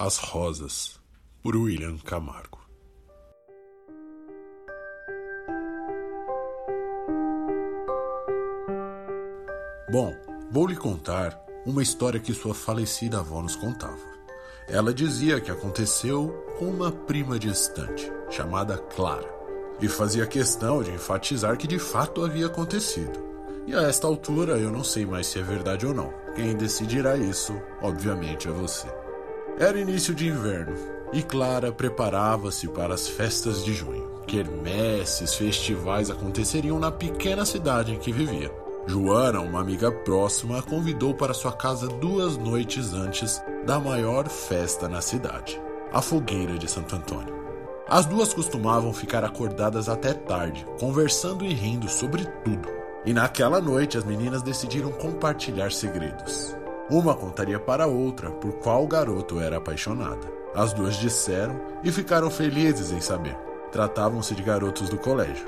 As Rosas, por William Camargo. Bom, vou lhe contar uma história que sua falecida avó nos contava. Ela dizia que aconteceu com uma prima distante, chamada Clara, e fazia questão de enfatizar que de fato havia acontecido. E a esta altura eu não sei mais se é verdade ou não. Quem decidirá isso, obviamente, é você. Era início de inverno e Clara preparava-se para as festas de junho. Quermesses, festivais aconteceriam na pequena cidade em que vivia. Joana, uma amiga próxima, a convidou para sua casa duas noites antes da maior festa na cidade, a fogueira de Santo Antônio. As duas costumavam ficar acordadas até tarde, conversando e rindo sobre tudo. E naquela noite as meninas decidiram compartilhar segredos. Uma contaria para a outra por qual garoto era apaixonada. As duas disseram e ficaram felizes em saber. Tratavam-se de garotos do colégio.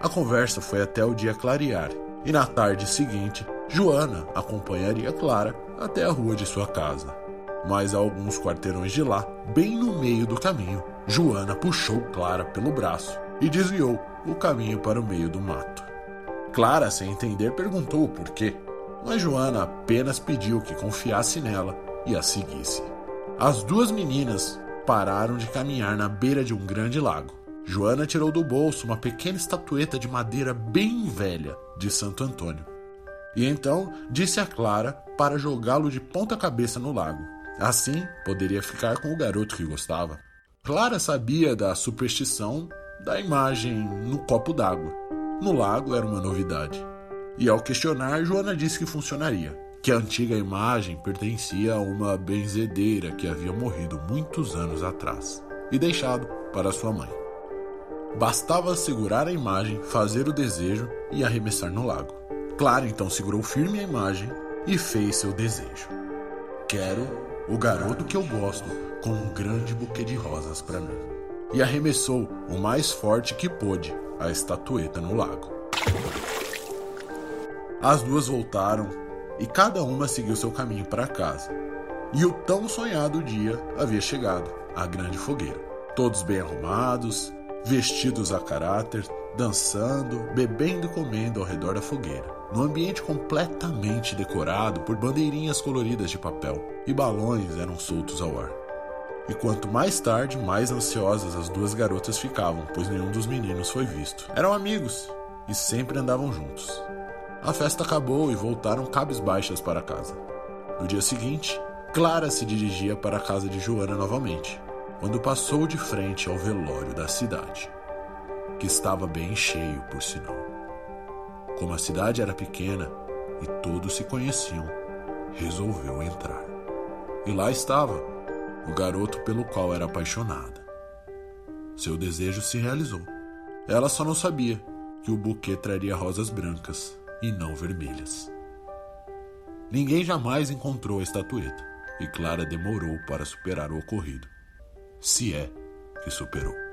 A conversa foi até o dia clarear, e na tarde seguinte, Joana acompanharia Clara até a rua de sua casa. Mas a alguns quarteirões de lá, bem no meio do caminho, Joana puxou Clara pelo braço e desviou o caminho para o meio do mato. Clara, sem entender, perguntou o porquê, mas Joana apenas pediu que confiasse nela e a seguisse. As duas meninas pararam de caminhar na beira de um grande lago. Joana tirou do bolso uma pequena estatueta de madeira bem velha de Santo Antônio. E então disse a Clara para jogá-lo de ponta cabeça no lago. Assim poderia ficar com o garoto que gostava. Clara sabia da superstição da imagem no copo d'água no lago era uma novidade. E ao questionar, Joana disse que funcionaria, que a antiga imagem pertencia a uma benzedeira que havia morrido muitos anos atrás e deixado para sua mãe. Bastava segurar a imagem, fazer o desejo e arremessar no lago. Clara então segurou firme a imagem e fez seu desejo. Quero o garoto que eu gosto com um grande buquê de rosas para mim. E arremessou o mais forte que pôde a estatueta no lago. As duas voltaram e cada uma seguiu seu caminho para casa. E o tão sonhado dia havia chegado a grande fogueira. Todos bem arrumados, vestidos a caráter, dançando, bebendo e comendo ao redor da fogueira, num ambiente completamente decorado por bandeirinhas coloridas de papel e balões eram soltos ao ar. E quanto mais tarde, mais ansiosas as duas garotas ficavam, pois nenhum dos meninos foi visto. Eram amigos e sempre andavam juntos. A festa acabou e voltaram cabisbaixas para casa. No dia seguinte, Clara se dirigia para a casa de Joana novamente, quando passou de frente ao velório da cidade, que estava bem cheio, por sinal. Como a cidade era pequena e todos se conheciam, resolveu entrar. E lá estava o garoto pelo qual era apaixonada. Seu desejo se realizou. Ela só não sabia que o buquê traria rosas brancas e não vermelhas. Ninguém jamais encontrou a estatueta e Clara demorou para superar o ocorrido. Se é que superou.